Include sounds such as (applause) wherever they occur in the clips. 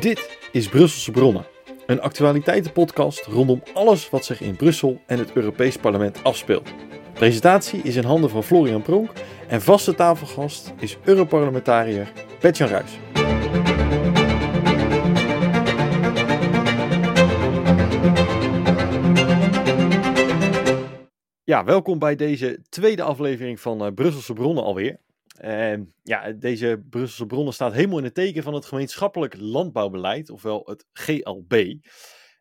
Dit is Brusselse Bronnen, een actualiteitenpodcast rondom alles wat zich in Brussel en het Europees Parlement afspeelt. Presentatie is in handen van Florian Pronk en vaste tafelgast is Europarlementariër Bertjan Ruijs. Ja, welkom bij deze tweede aflevering van uh, Brusselse Bronnen alweer. Uh, ja, deze Brusselse Bronnen staat helemaal in het teken van het gemeenschappelijk landbouwbeleid, ofwel het GLB.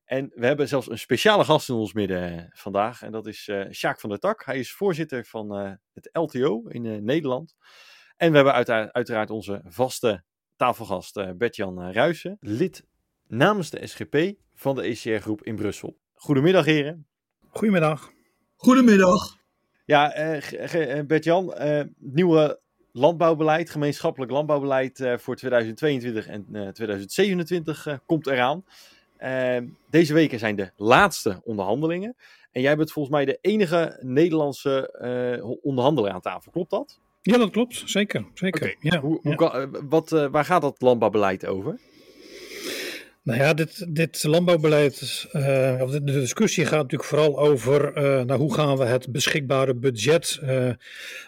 En we hebben zelfs een speciale gast in ons midden eh, vandaag, en dat is uh, Sjaak van der Tak. Hij is voorzitter van uh, het LTO in Nederland. En we hebben uiteraard, uiteraard onze vaste tafelgast Bert-Jan Ruijsen, lid namens de SGP van de ECR-groep in Brussel. Goedemiddag heren. Goedemiddag. Goedemiddag. Ja, uh, Bert-Jan, uh, nieuwe landbouwbeleid, gemeenschappelijk landbouwbeleid uh, voor 2022 en 2027 komt eraan. deze weken zijn de laatste onderhandelingen. En jij bent volgens mij de enige Nederlandse onderhandelaar aan tafel, klopt dat? Ja, dat klopt. Zeker. zeker. Okay. Ja, hoe, ja. hoe kan, wat, waar gaat dat landbouwbeleid over? Nou ja, dit, dit landbouwbeleid, uh, of de discussie gaat natuurlijk vooral over uh, nou, hoe gaan we het beschikbare budget uh,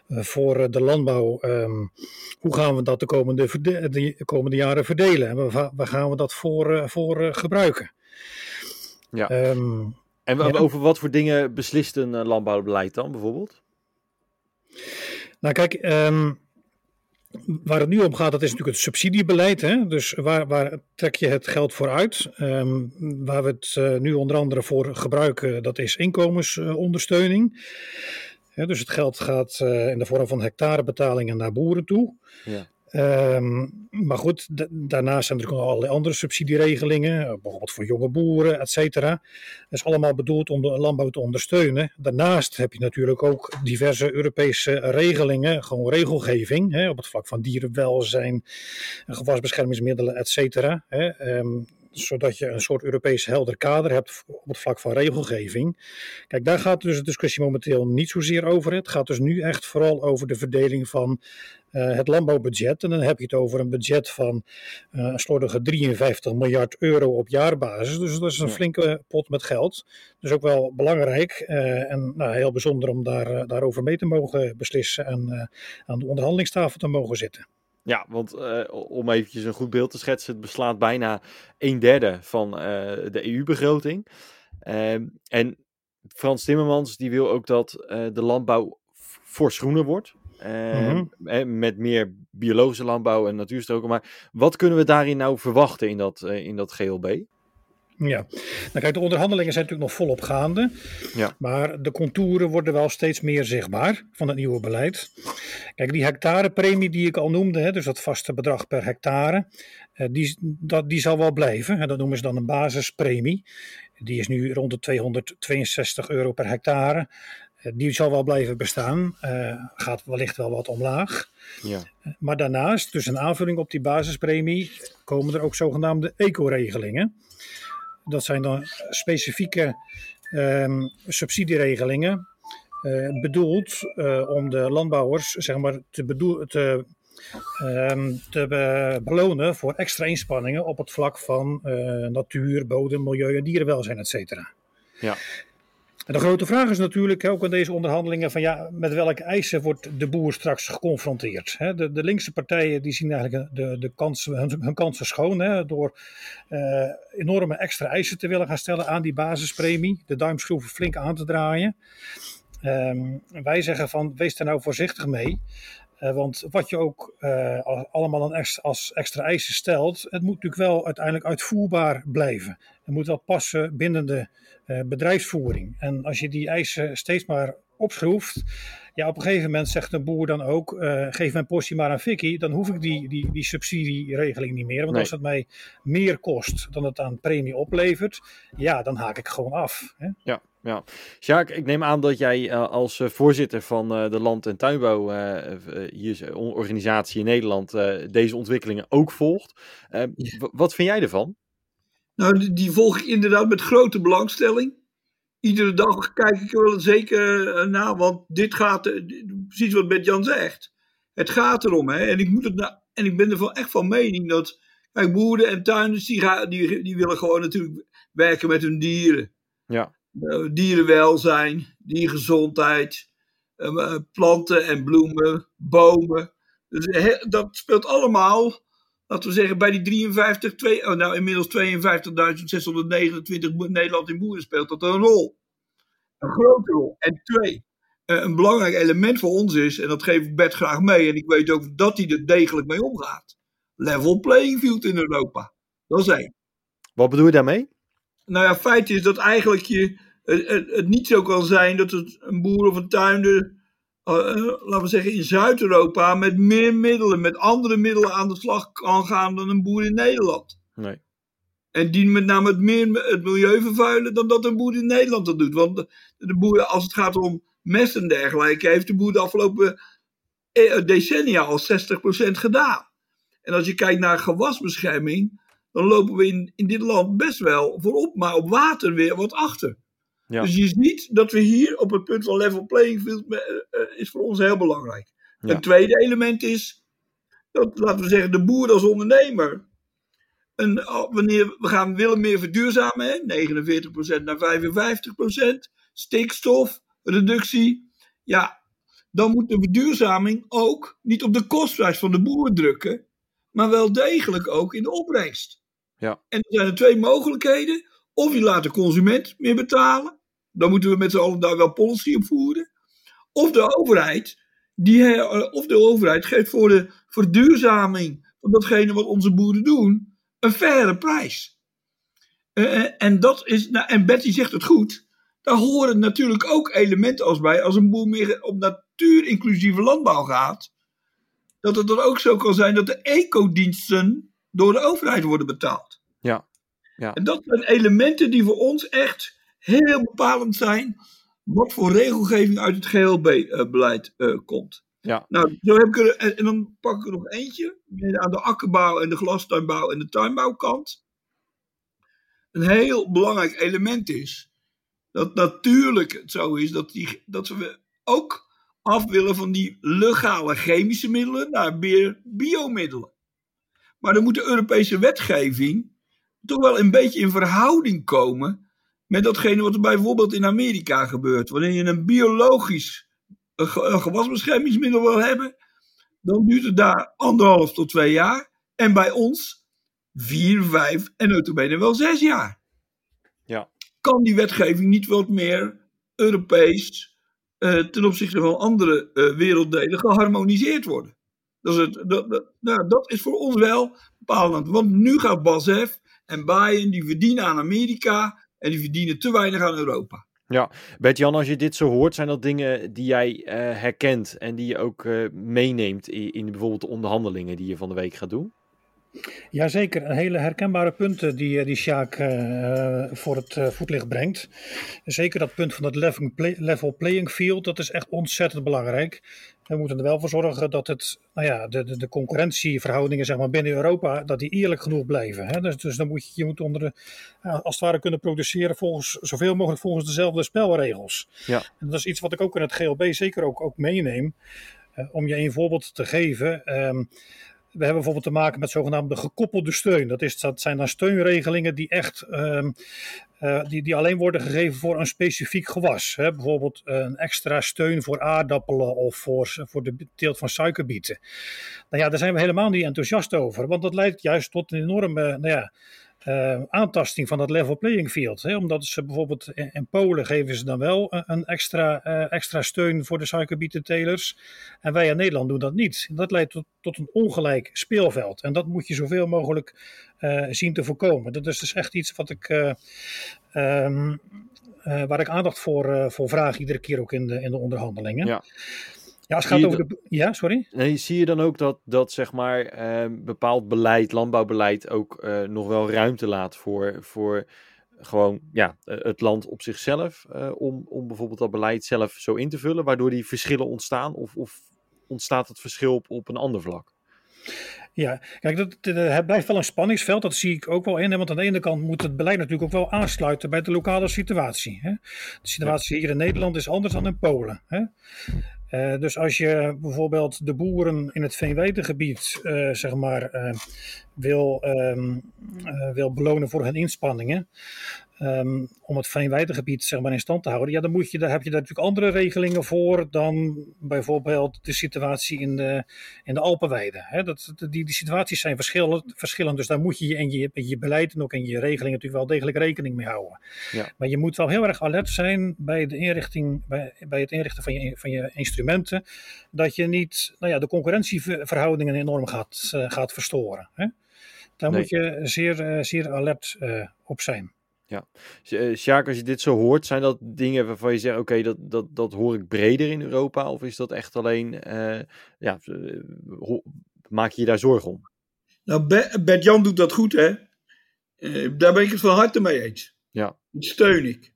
voor de landbouw, um, hoe gaan we dat de komende, de komende jaren verdelen en waar, waar gaan we dat voor, voor gebruiken. Ja. Um, en ja. over wat voor dingen beslist een landbouwbeleid dan bijvoorbeeld? Nou kijk, um, Waar het nu om gaat, dat is natuurlijk het subsidiebeleid. Hè? Dus waar, waar trek je het geld voor uit? Um, waar we het uh, nu onder andere voor gebruiken, dat is inkomensondersteuning. Dus het geld gaat uh, in de vorm van hectarebetalingen naar boeren toe. Ja. Um, maar goed, daarnaast zijn er ook allerlei andere subsidieregelingen, bijvoorbeeld voor jonge boeren, et cetera. Dat is allemaal bedoeld om de landbouw te ondersteunen. Daarnaast heb je natuurlijk ook diverse Europese regelingen, gewoon regelgeving, hè, op het vlak van dierenwelzijn, gewasbeschermingsmiddelen, et cetera. Um, zodat je een soort Europees helder kader hebt op het vlak van regelgeving. Kijk, daar gaat dus de discussie momenteel niet zozeer over. Het gaat dus nu echt vooral over de verdeling van uh, het landbouwbudget. En dan heb je het over een budget van uh, een slordige 53 miljard euro op jaarbasis. Dus dat is een flinke pot met geld. Dus ook wel belangrijk uh, en nou, heel bijzonder om daar, daarover mee te mogen beslissen en aan de onderhandelingstafel te mogen zitten. Ja, want uh, om eventjes een goed beeld te schetsen, het beslaat bijna een derde van uh, de EU-begroting. Uh, en Frans Timmermans die wil ook dat de landbouw fors groener wordt. Mm -hmm. Met meer biologische landbouw en natuurstroken. Maar wat kunnen we daarin nou verwachten in dat, in dat GLB? Ja, nou kijk, de onderhandelingen zijn natuurlijk nog volop gaande. Ja. Maar de contouren worden wel steeds meer zichtbaar van het nieuwe beleid. Kijk, die hectarepremie die ik al noemde, hè, dus dat vaste bedrag per hectare, eh, die, dat, die zal wel blijven. Dat noemen ze dan een basispremie. Die is nu rond de 262 euro per hectare. Eh, die zal wel blijven bestaan. Uh, gaat wellicht wel wat omlaag. Ja. Maar daarnaast, dus een aanvulling op die basispremie, komen er ook zogenaamde eco-regelingen. Dat zijn dan specifieke um, subsidieregelingen. Uh, bedoeld uh, om de landbouwers zeg maar, te, bedoel, te, um, te be belonen voor extra inspanningen op het vlak van natuur, bodem, milieu en dierenwelzijn, et cetera. Ja. En de grote vraag is natuurlijk ook in deze onderhandelingen van ja, met welke eisen wordt de boer straks geconfronteerd? De, de, linkse partijen die zien eigenlijk de, de kansen, hun, kansen schoon hè? door uh, enorme extra eisen te willen gaan stellen aan die basispremie, de duimschroeven flink aan te draaien. Um, wij zeggen van wees daar nou voorzichtig mee. Uh, want wat je ook uh, allemaal als extra eisen stelt, het moet natuurlijk wel uiteindelijk uitvoerbaar blijven. Het moet wel passen binnen de uh, bedrijfsvoering. En als je die eisen steeds maar opschroeft, ja, op een gegeven moment zegt een boer dan ook: geef mijn portie maar aan Vicky, dan hoef ik die, die, die subsidieregeling niet meer. Want nee. als het mij meer kost dan het aan premie oplevert, ja, dan haak ik gewoon af. Hè? Ja. Ja, Sjaak, ik neem aan dat jij uh, als uh, voorzitter van uh, de Land- en Tuinbouw hier, organisatie in Nederland deze ontwikkelingen ook volgt. Ja. Wat vind jij ervan? Nou, die, die, volg ik inderdaad met grote belangstelling. Iedere dag kijk ik er wel zeker naar, want dit gaat, precies wat Bert-Jan zegt. Het gaat erom, hè. En ik, moet het nou, en ik ben er van echt van mening dat, Kijk, boeren en tuinders die, gaan, die, die willen gewoon natuurlijk werken met hun dieren. Ja. Uh, dierenwelzijn, diergezondheid, uh, planten en bloemen, bomen. Dus dat speelt allemaal, laten we zeggen, bij die 53, twee, oh, nou inmiddels 52.629 Nederland in boeren speelt dat een rol. Een grote rol. En twee, een belangrijk element voor ons is, en dat geef ik Bert graag mee, en ik weet ook dat hij er degelijk mee omgaat. Level playing field in Europa. Dat is één. Wat bedoel je daarmee? Nou ja, feit is dat eigenlijk je, het, niet zo kan zijn dat het een boer of een tuinder, uh, laten we zeggen in Zuid-Europa, met meer middelen, met andere middelen aan de slag kan gaan dan een boer in Nederland. Nee. En die met name het meer het milieu vervuilen dan dat een boer in Nederland dat doet. Want de, de boer, als het gaat om mest en dergelijke, heeft de boer de afgelopen decennia al 60% gedaan. En als je kijkt naar gewasbescherming, dan lopen we in, in dit land best wel voorop, maar op water weer wat achter. Ja. Dus je ziet dat we hier op het punt van level playing field uh, is voor ons heel belangrijk. Ja. Een tweede element is dat, laten we zeggen, de boer als ondernemer. Een, wanneer we gaan willen meer verduurzamen, hè, 49% naar 55%, stikstof, reductie. Ja, dan moet de verduurzaming ook niet op de kostprijs van de boer drukken, maar wel degelijk ook in de opbrengst. Ja. En er zijn er twee mogelijkheden. Of je laat de consument meer betalen. Dan moeten we met z'n allen daar wel policy op voeren. Of de overheid, die, of de overheid geeft voor de verduurzaming van datgene wat onze boeren doen, een faire prijs. Uh, en, dat is, nou, en Betty zegt het goed, daar horen natuurlijk ook elementen als bij. Als een boer meer op natuurinclusieve landbouw gaat, dat het dan ook zo kan zijn dat de ecodiensten door de overheid worden betaald. Ja. ja. En dat zijn elementen die voor ons echt heel bepalend zijn wat voor regelgeving uit het GLB-beleid uh, komt. Ja. Nou, zo heb ik er, en, en, dan pak ik er nog eentje, aan de akkerbouw en de glastuinbouw en de tuinbouwkant. Een heel belangrijk element is dat natuurlijk het zo is dat, die, dat we ook af willen van die legale chemische middelen naar meer biomiddelen. Maar dan moet de Europese wetgeving toch wel een beetje in verhouding komen met datgene wat er bijvoorbeeld in Amerika gebeurt. Wanneer je een biologisch een gewasbeschermingsmiddel wil hebben, dan duurt het daar anderhalf tot twee jaar. En bij ons vier, vijf en notabene wel zes jaar. Ja. Kan die wetgeving niet wat meer Europees uh, ten opzichte van andere uh, werelddelen geharmoniseerd worden. Dat is, het, dat, dat, nou, dat is voor ons wel bepalend. Want nu gaat BASF en Bayern, die verdienen aan Amerika en die verdienen te weinig aan Europa. Ja, Bert-Jan, als je dit zo hoort, zijn dat dingen die jij uh, herkent en die je ook meeneemt in, in bijvoorbeeld de onderhandelingen die je van de week gaat doen? Jazeker, een hele herkenbare punten die, die Sjaak uh, voor het uh, voetlicht brengt. Zeker dat punt van het level, play, level, playing field, dat is echt ontzettend belangrijk. We moeten er wel voor zorgen dat het, nou ja, de, de, de concurrentieverhoudingen zeg maar, binnen Europa, dat die eerlijk genoeg blijven. Hè? Dus, dus dan moet je, je moet onder de, als het ware kunnen produceren volgens, zoveel mogelijk volgens dezelfde spelregels. Ja. En dat is iets wat ik ook in het GLB zeker ook, ook meeneem. om je een voorbeeld te geven. Um, we hebben bijvoorbeeld te maken met zogenaamde gekoppelde steun. Dat, is, dat zijn dan steunregelingen die echt um, uh, die, die alleen worden gegeven voor een specifiek gewas. Hè? Bijvoorbeeld een extra steun voor aardappelen of voor, voor de teelt van suikerbieten. Nou ja, daar zijn we helemaal niet enthousiast over, want dat leidt juist tot een enorme nou ja, uh, aantasting van dat level playing field. Hè? Omdat ze bijvoorbeeld in, Polen geven ze dan wel een extra, uh, extra steun voor de suikerbietentelers. En wij in Nederland doen dat niet. Dat leidt tot, tot een ongelijk speelveld. En dat moet je zoveel mogelijk zien te voorkomen. Dat is dus echt iets wat ik. Um, waar ik aandacht voor, voor vraag, iedere keer ook in de, in de onderhandelingen. Ja. Ja, als het gaat over de. Ja, sorry. Nee, zie je dan ook dat, dat zeg maar eh, bepaald beleid, landbouwbeleid, ook eh, nog wel ruimte laat voor, voor gewoon ja, het land op zichzelf. Uh, om, om bijvoorbeeld dat beleid zelf zo in te vullen, waardoor die verschillen ontstaan? Of, of ontstaat het verschil op, op een ander vlak? Ja, kijk, dat, het blijft wel een spanningsveld, dat zie ik ook wel in. Want aan de ene kant moet het beleid natuurlijk ook wel aansluiten bij de lokale situatie. Hè? De situatie hier in Nederland is anders dan in Polen. Hè? Uh, dus als je bijvoorbeeld de boeren in het Veenwetengebied uh, zeg maar, uh, wil, um, wil belonen voor hun inspanningen, Um, om het veenweitengebied zeg maar, in stand te houden, ja, dan moet je, daar heb je daar natuurlijk andere regelingen voor dan bijvoorbeeld de situatie in de, in de Alpenweide. Dat, die, die situaties zijn verschillend, verschillend, dus daar moet je in je, je beleid en ook in je regelingen natuurlijk wel degelijk rekening mee houden. Ja. Maar je moet wel heel erg alert zijn bij, de inrichting, bij, bij het inrichten van je, van je instrumenten, dat je niet nou ja, de concurrentieverhoudingen enorm gaat, uh, gaat verstoren. Hè? Daar nee. moet je zeer, uh, zeer alert uh, op zijn. Ja, uh, Sjaak, als je dit zo hoort, zijn dat dingen waarvan je zegt, oké, dat, dat, dat hoor ik breder in Europa? Of is dat echt alleen, uh, ja, uh, maak je je daar zorgen om? Nou, Bert-Jan doet dat goed, hè? daar ben ik het van harte mee eens. Ja. Dat steun ik.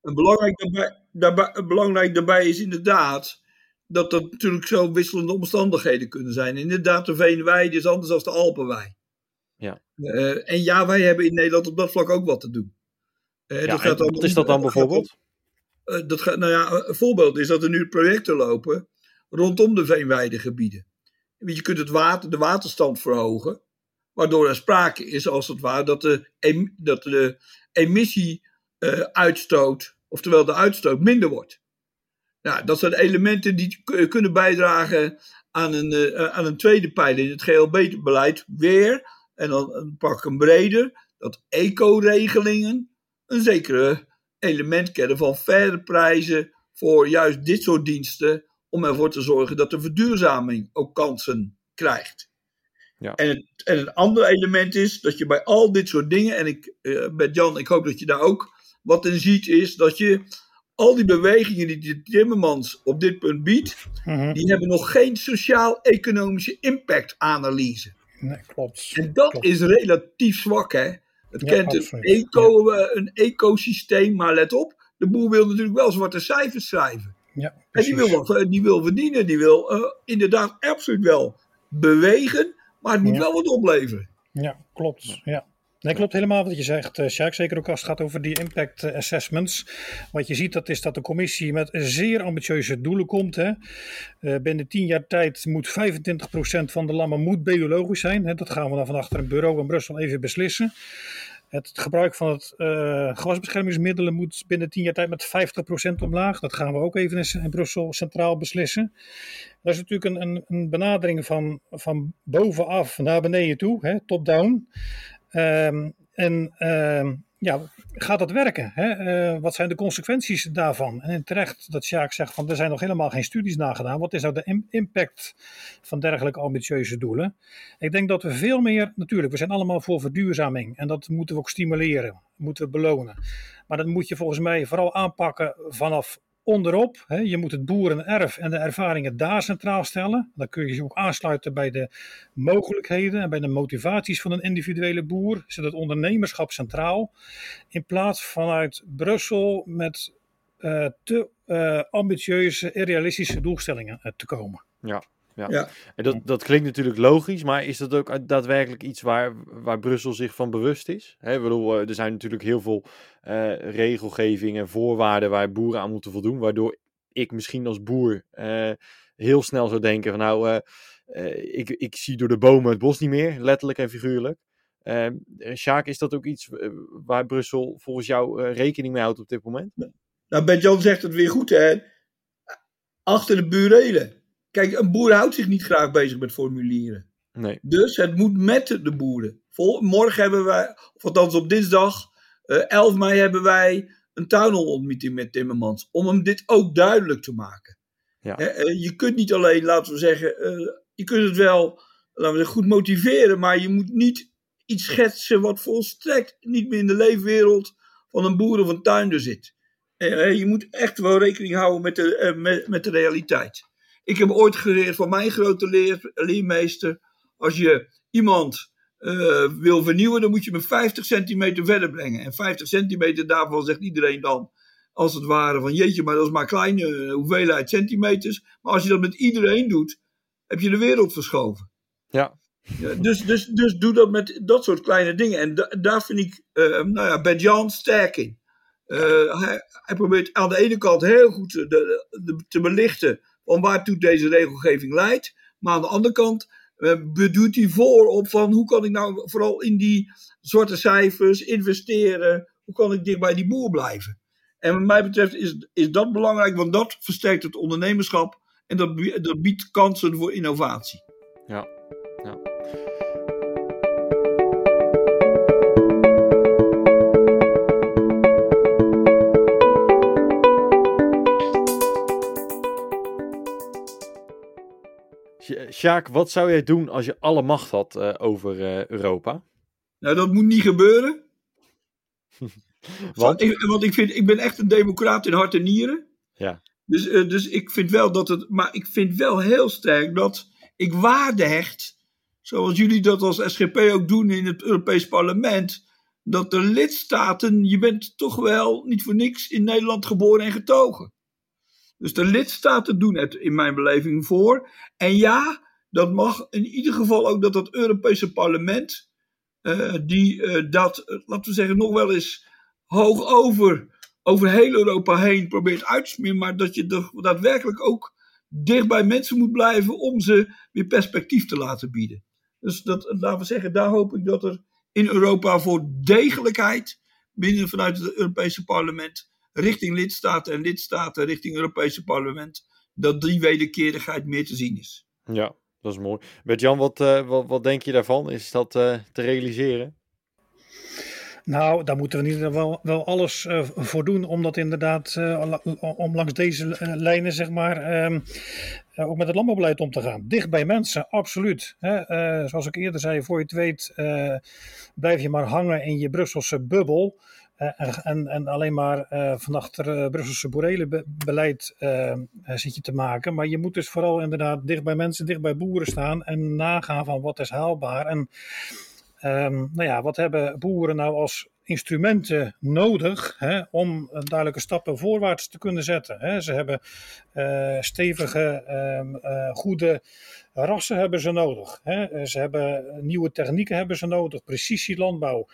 En belangrijk daarbij, daarbij, belangrijk daarbij is inderdaad dat dat natuurlijk zo wisselende omstandigheden kunnen zijn. Inderdaad, de Veenweide is anders dan de Alpenwei. Ja. Uh, en ja, wij hebben in Nederland op dat vlak ook wat te doen. Uh, ja, dat gaat wat is dat dan bijvoorbeeld? Uh, dat gaat, nou ja, een voorbeeld is dat er nu projecten lopen rondom de veenweidegebieden. Je kunt het water, de waterstand verhogen, waardoor er sprake is als het ware dat de, em, dat de emissieuitstoot, oftewel de uitstoot, minder wordt. Nou, dat zijn elementen die kunnen bijdragen aan een, aan een tweede pijler in het GLB-beleid. Weer en dan pak ik hem breder, dat eco-regelingen een zekere element kennen van verre prijzen voor juist dit soort diensten, om ervoor te zorgen dat de verduurzaming ook kansen krijgt. Ja. En, het, en het andere element is dat je bij al dit soort dingen, en ik, uh, met Jan, ik hoop dat je daar ook wat in ziet, is dat je al die bewegingen die de Timmermans op dit punt biedt, Mhm. die hebben nog geen sociaal-economische impactanalyse. Nee, klopt. En dat Klopt. is relatief zwak, hè? Het Ja, kent een, eco, eh, een ecosysteem, maar let op, de boer wil natuurlijk wel zwarte cijfers schrijven. Ja, En die wil, wat, die wil verdienen, die wil eh, inderdaad absoluut wel bewegen, maar het moet Ja. wel wat opleveren. Ja, klopt. Ja. Nee, klopt helemaal wat je zegt, uh, Sjaak. Zeker ook als het gaat over die impact eh, assessments. Wat je ziet, dat is dat de commissie met zeer ambitieuze doelen komt. Hè. Eh, binnen tien jaar tijd moet 25% van de lammen moet biologisch zijn. Dat gaan we dan van achter een bureau in Brussel even beslissen. Het gebruik van het eh gewasbeschermingsmiddelen moet binnen tien jaar tijd met 50% omlaag. Dat gaan we ook even in, Brussel centraal beslissen. Dat is natuurlijk een, een, een benadering van, van bovenaf naar beneden toe, top-down. Ehm, en ehm, ja, gaat dat werken? Hè? Eh, wat zijn de consequenties daarvan? En terecht dat Sjaak zegt van er zijn nog helemaal geen studies nagedaan. Wat is nou de im- impact van dergelijke ambitieuze doelen? Ik denk dat we veel meer, natuurlijk, we zijn allemaal voor verduurzaming. En dat moeten we ook stimuleren, moeten we belonen. Maar dat moet je volgens mij vooral aanpakken vanaf onderop. Hè. Je moet het boerenerf en de ervaringen daar centraal stellen. Dan kun je je ook aansluiten bij de mogelijkheden en bij de motivaties van een individuele boer. Zet het ondernemerschap centraal. In plaats vanuit Brussel met eh, te eh, ambitieuze, irrealistische doelstellingen eh, te komen. Ja. Ja. Ja. En dat, dat klinkt natuurlijk logisch, maar is dat ook daadwerkelijk iets waar, waar Brussel zich van bewust is? Hè, bedoel, eh, er zijn natuurlijk heel veel eh, regelgeving en voorwaarden waar boeren aan moeten voldoen, waardoor ik misschien als boer eh, heel snel zou denken van nou, ik, ik zie door de bomen het bos niet meer, letterlijk en figuurlijk. Eh, Sjaak, is dat ook iets waar Brussel volgens jou rekening mee houdt op dit moment? Nou, Bert-Jan zegt het weer goed, hè? Achter de burelen. Kijk, een boer houdt zich niet graag bezig met formulieren. Nee. Dus het moet met de boeren. Vol, morgen hebben wij, of althans op dinsdag, eh 11 mei, hebben wij een town hall ontmoeting met Timmermans. Om hem dit ook duidelijk te maken. Ja. Eh, je kunt niet alleen, laten we zeggen, eh, je kunt het wel laten we zeggen, goed motiveren, maar je moet niet iets schetsen wat volstrekt niet meer in de leefwereld van een boer of een tuinder zit. Je moet echt wel rekening houden met de, met, met de realiteit. Ik heb ooit geleerd van mijn grote leer, leermeester. Als je iemand eh, wil vernieuwen, dan moet je hem 50 centimeter verder brengen. En 50 centimeter, daarvan zegt iedereen dan, als het ware, van jeetje, maar dat is maar kleine eh, hoeveelheid centimeters. Maar als je dat met iedereen doet, heb je de wereld verschoven. Ja. Ja, dus, dus, dus doe dat met dat soort kleine dingen. En da- daar vind ik, eh, nou ja, Bert-Jan sterk in. Uh, hij, hij, probeert aan de ene kant heel goed de, te belichten van waartoe deze regelgeving leidt. Maar aan de andere kant uh, bedoelt hij voorop van hoe kan ik nou vooral in die zwarte cijfers investeren. Hoe kan ik dicht bij die boer blijven? En wat mij betreft is, is dat belangrijk, want dat versterkt het ondernemerschap en dat, dat biedt kansen voor innovatie. Ja, ja. Sjaak, wat zou jij doen als je alle macht had uh, over uh, Europa? Nou, dat moet niet gebeuren. (laughs) want? Ik, want ik, vind, ik ben echt een democraat in hart en nieren. Ja. Dus, uh, dus ik vind wel dat het. Maar ik vind wel heel sterk dat ik waarde hecht. Zoals jullie dat als SGP ook doen in het Europees Parlement. Dat de lidstaten. Je bent toch wel niet voor niks in Nederland geboren en getogen. Dus de lidstaten doen het in mijn beleving voor. En ja, dat mag in ieder geval ook dat het Europese parlement, uh, die uh, dat, laten we zeggen, nog wel eens hoog over, over heel Europa heen probeert uit te smeren, maar dat je er daadwerkelijk ook dicht bij mensen moet blijven om ze weer perspectief te laten bieden. Dus dat, laten we zeggen, daar hoop ik dat er in Europa voor degelijkheid binnen vanuit het Europese parlement richting lidstaten en lidstaten richting Europese parlement, dat die wederkerigheid meer te zien is. Ja, dat is mooi. Bert-Jan, wat, uh, wat, wat denk je daarvan? Is dat uh, te realiseren? Nou, daar moeten we niet wel, wel alles uh, voor doen om dat inderdaad, om langs deze lijnen, zeg maar, um, ook met het landbouwbeleid om te gaan. Dicht bij mensen, absoluut. Hè? zoals ik eerder zei, voor je het weet, blijf je maar hangen in je Brusselse bubbel. Uh, en, en, alleen maar uh, van achter uh, Brusselse boerelenbeleid zit je te maken. Maar je moet dus vooral inderdaad dicht bij mensen, dicht bij boeren staan en nagaan van wat is haalbaar. En um, nou ja, wat hebben boeren nou als instrumenten nodig hè, om duidelijke stappen voorwaarts te kunnen zetten. Hè. Ze hebben stevige, um, goede rassen hebben ze nodig. Hè. Ze hebben nieuwe technieken hebben ze nodig, precisielandbouw.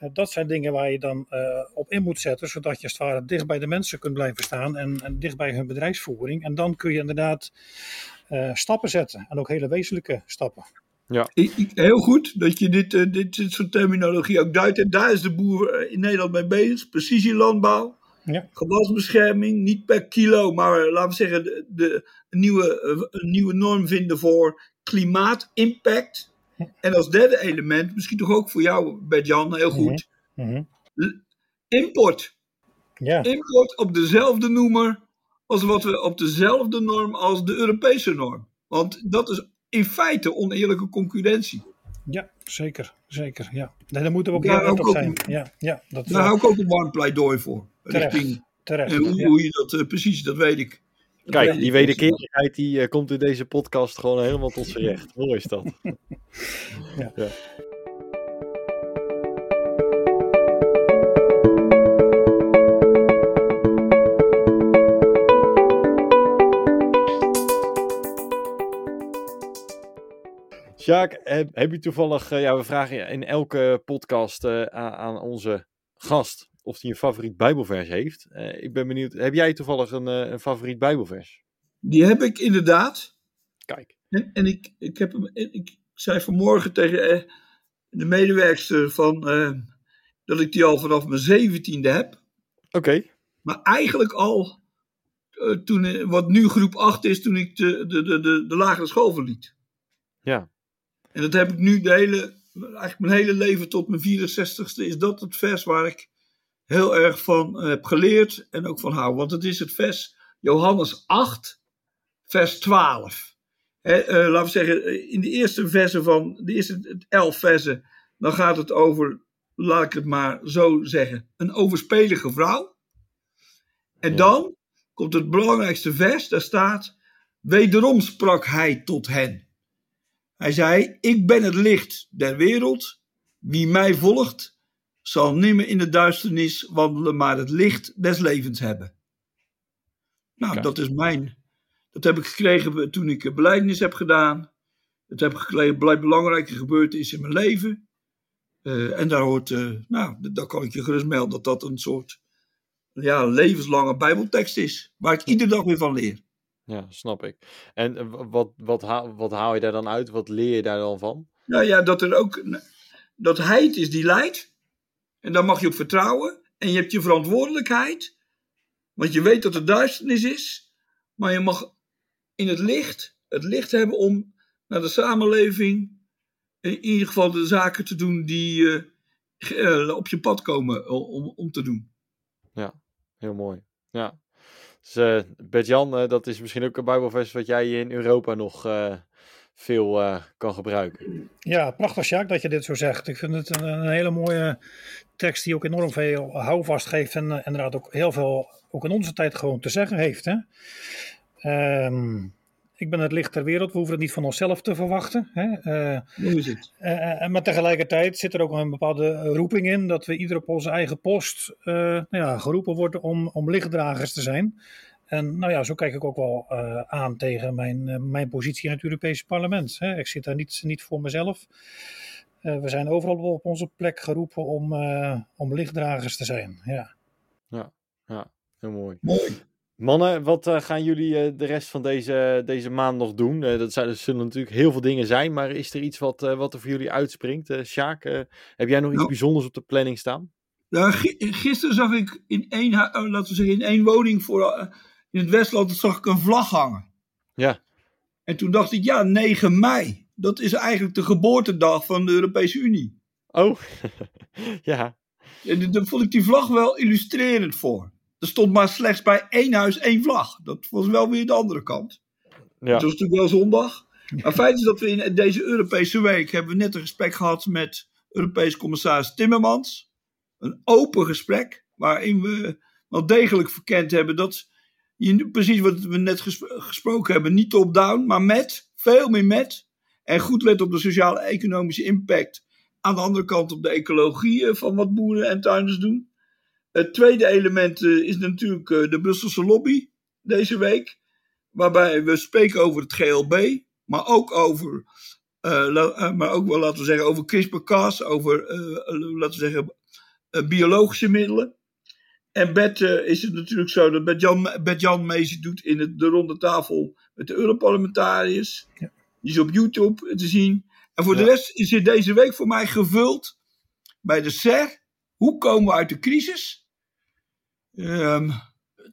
Eh, dat zijn dingen waar je dan uh, op in moet zetten, zodat je als het ware dicht bij de mensen kunt blijven staan en, en dicht bij hun bedrijfsvoering. En dan kun je inderdaad uh, stappen zetten en ook hele wezenlijke stappen. Ja. Ik, ik, heel goed dat je dit, uh, dit, dit soort terminologie ook duidt. En daar is de boer in Nederland mee bezig. Precisielandbouw, ja. gewasbescherming, niet per kilo, maar laten we zeggen de, de, een, nieuwe, een nieuwe norm vinden voor klimaatimpact. En als derde element, misschien toch ook voor jou, Bert-Jan, heel goed. Mm Import. Ja. Import op dezelfde noemer als wat we op dezelfde norm als de Europese norm. Want dat is in feite oneerlijke concurrentie. Ja, zeker. Zeker, ja. Nee, daar moeten we ook heel erg op zijn. Ja, ja, dat daar hou ik ook een warm pleidooi voor. Terecht, richting, terecht. En hoe, ja. hoe je dat uh, precies, dat weet ik. Kijk, die wederkerigheid die uh, komt in deze podcast gewoon helemaal tot zijn recht. Mooi is dat. (laughs) ja. ja. Sjaak, heb, heb je toevallig, uh, ja, we vragen in elke podcast uh, aan onze gast of hij een favoriet Bijbelvers heeft. Uh, ik ben benieuwd, heb jij toevallig een, uh, een, favoriet Bijbelvers? Die heb ik inderdaad. Kijk. En, en ik, ik, heb hem, ik zei vanmorgen tegen uh, de medewerkster van, dat ik die al vanaf mijn zeventiende heb. Oké. Okay. Maar eigenlijk al, toen, wat nu groep 8 is, toen ik de, de, de, de, de lagere school verliet. Ja. En dat heb ik nu de hele, eigenlijk mijn hele leven tot mijn 64ste, is dat het vers waar ik heel erg van heb geleerd en ook van hou. Want het is het vers Johannes 8, vers 12. He, uh, laten we zeggen, in de eerste versen van, de eerste elf versen, dan gaat het over, laat ik het maar zo zeggen, een overspelige vrouw. En ja. dan komt het belangrijkste vers, daar staat, wederom sprak hij tot hen. Hij zei, ik ben het licht der wereld, wie mij volgt, zal nimmer in de duisternis wandelen, maar het licht des levens hebben. Nou, okay. dat is mijn. Dat heb ik gekregen toen ik beleidnis heb gedaan. Dat heb ik gekregen bij belangrijke gebeurtenissen in mijn leven. Uh, en daar hoort, uh, nou, daar kan ik je gerust melden dat dat een soort ja, levenslange bijbeltekst is. Waar ik iedere dag weer van leer. Ja, snap ik. En eh, wat, wat, haal, wat haal je daar dan uit? Wat leer je daar dan van? Nou ja, dat er ook, dat hij het is die leidt. En daar mag je op vertrouwen. En je hebt je verantwoordelijkheid. Want je weet dat er duisternis is. Maar je mag in het licht, het licht hebben om naar de samenleving, in ieder geval de zaken te doen die eh, eh, op je pad komen o- om, om te doen. Heel mooi. Ja. Dus eh Bert-Jan, eh, dat is misschien ook een bijbelvers wat jij in Europa nog eh, veel eh, kan gebruiken. Ja, prachtig Sjaak dat je dit zo zegt. Ik vind het een, een hele mooie tekst die ook enorm veel houvast geeft en eh, inderdaad ook heel veel, ook in onze tijd gewoon te zeggen heeft. Hè? Ehm, ik ben het licht ter wereld, we hoeven het niet van onszelf te verwachten. Hè? Eh, Hoe is het? eh, maar tegelijkertijd zit er ook een bepaalde roeping in dat we ieder op onze eigen post nou ja, geroepen worden om, om lichtdragers te zijn. En nou ja, zo kijk ik ook wel aan tegen mijn, mijn positie in het Europese parlement. Hè. Ik zit daar niet, niet voor mezelf. Eh, we zijn overal op onze plek geroepen om, eh, om lichtdragers te zijn. Ja. Heel mooi. Mooi. Mannen, wat eh, gaan jullie eh, de rest van deze, deze maand nog doen? Eh, dat, zijn, dat zullen natuurlijk heel veel dingen zijn, maar is er iets wat, eh, wat er voor jullie uitspringt? Eh Sjaak, heb jij nog iets Nou. bijzonders op de planning staan? Ja, gi- gisteren zag ik in één, eh, laten we zeggen, in één woning voor, in het Westland zag ik een vlag hangen. Ja. En toen dacht ik, ja, 9 mei. Dat is eigenlijk de geboortedag van de Europese Unie. Oh, (laughs) ja. En daar vond ik die vlag wel illustrerend voor. Er stond maar slechts bij één huis één vlag. Dat was wel weer de andere kant. ja. Het was natuurlijk wel zondag. Maar feit is dat we in deze Europese week hebben we net een gesprek gehad met Europees commissaris Timmermans. Een open gesprek waarin we wel degelijk verkend hebben dat je precies wat we net ges- gesproken hebben, niet top-down, maar met, veel meer met. En goed let op de sociaal-economische impact. Aan de andere kant op de ecologie eh, van wat boeren en tuinders doen. Het tweede element eh, is natuurlijk eh, de Brusselse lobby deze week waarbij we spreken over het GLB, maar ook over, maar ook wel laten we zeggen over CRISPR-Cas, over laten we zeggen biologische middelen. En Bert is het natuurlijk zo dat Bert-Jan Bert-Jan mee doet in de ronde tafel met de Europarlementariërs. Die is op YouTube te zien. En voor Ja. de rest is het deze week voor mij gevuld bij de SER. Hoe komen we uit de crisis? Ehm,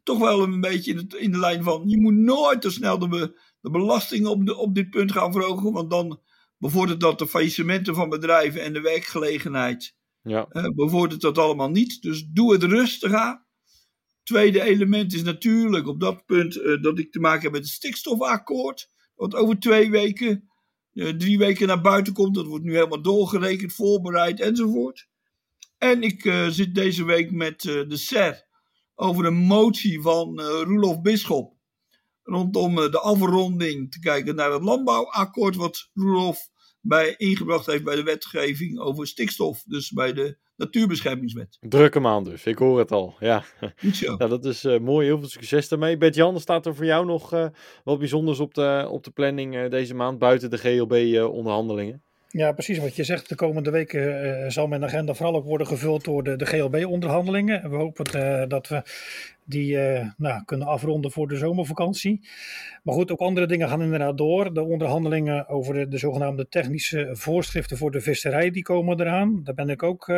toch wel een beetje in, het, in de lijn van: je moet nooit te snel de, be- de belastingen op, de, op dit punt gaan verhogen, want dan bevordert dat de faillissementen van bedrijven en de werkgelegenheid. ja. eh, bevordert dat allemaal niet. Dus doe het rustig aan. Tweede element is natuurlijk op dat punt eh, dat ik te maken heb met het stikstofakkoord. Wat over twee weken, eh, drie weken naar buiten komt. Dat wordt nu helemaal doorgerekend, voorbereid enzovoort. En ik eh, zit deze week met eh, de SER over een motie van Roelof Bisschop. Rondom de afronding te kijken naar het landbouwakkoord. Wat Roelof bij, ingebracht heeft bij de wetgeving over stikstof. Dus bij de Natuurbeschermingswet. Drukke maand dus, ik hoor het al. Ja, (laughs) nou, dat is eh, mooi. Heel veel succes daarmee. Bert-Jan, staat er voor jou nog eh, wat bijzonders op de, op de planning eh, deze maand, buiten de GLB-onderhandelingen? Ja, precies wat je zegt. De komende weken eh, zal mijn agenda vooral ook worden gevuld door de, de GLB-onderhandelingen. En we hopen eh, dat we die eh, nou, kunnen afronden voor de zomervakantie. Maar goed, ook andere dingen gaan inderdaad door. De onderhandelingen over de, de zogenaamde technische voorschriften voor de visserij, die komen eraan. Daar ben ik ook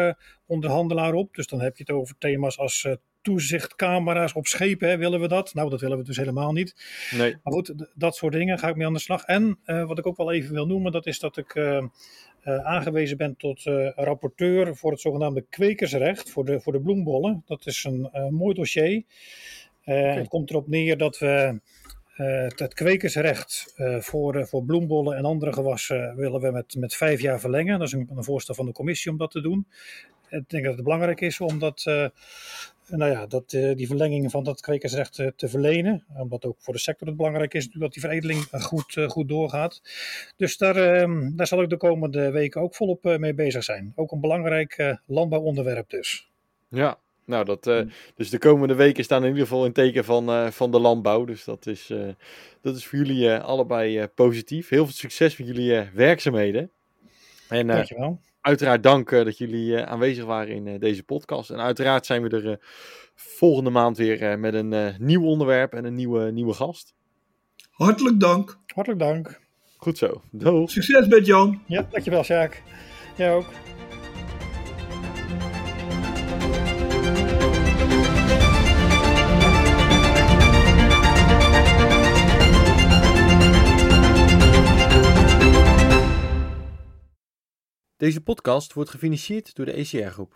onderhandelaar op. Dus dan heb je het over thema's als toezichtcamera's op schepen. Hè. Willen we dat? Nou, dat willen we dus helemaal niet. Nee. Maar goed, dat soort dingen ga ik mee aan de slag. En eh, wat ik ook wel even wil noemen, dat is dat ik eh, eh, aangewezen ben tot rapporteur voor het zogenaamde kwekersrecht voor de, voor de bloembollen. Dat is een mooi dossier. Eh, Het komt erop neer dat we het, het kwekersrecht voor, voor bloembollen en andere gewassen willen we met, met vijf jaar verlengen. Dat is een, een voorstel van de commissie om dat te doen. Ik denk dat het belangrijk is om dat, nou ja, dat, eh, die verlenging van dat kwekersrecht eh, te verlenen. Omdat ook voor de sector het belangrijk is natuurlijk dat die veredeling eh, goed, goed doorgaat. Dus daar, eh, daar zal ik de komende weken ook volop mee bezig zijn. Ook een belangrijk landbouwonderwerp dus. Ja, nou, dat, dus de komende weken staan in ieder geval in teken van, van de landbouw. Dus dat is, dat is voor jullie allebei positief. Heel veel succes met jullie werkzaamheden. En Dankjewel. Uiteraard dank dat jullie aanwezig waren in deze podcast. En uiteraard zijn we er volgende maand weer met een nieuw onderwerp en een nieuwe, nieuwe gast. Hartelijk dank. Hartelijk dank. Goed zo. Doei. Succes met Jan. Ja, dankjewel Sjaak. Jij ook. Deze podcast wordt gefinancierd door de ECR Groep.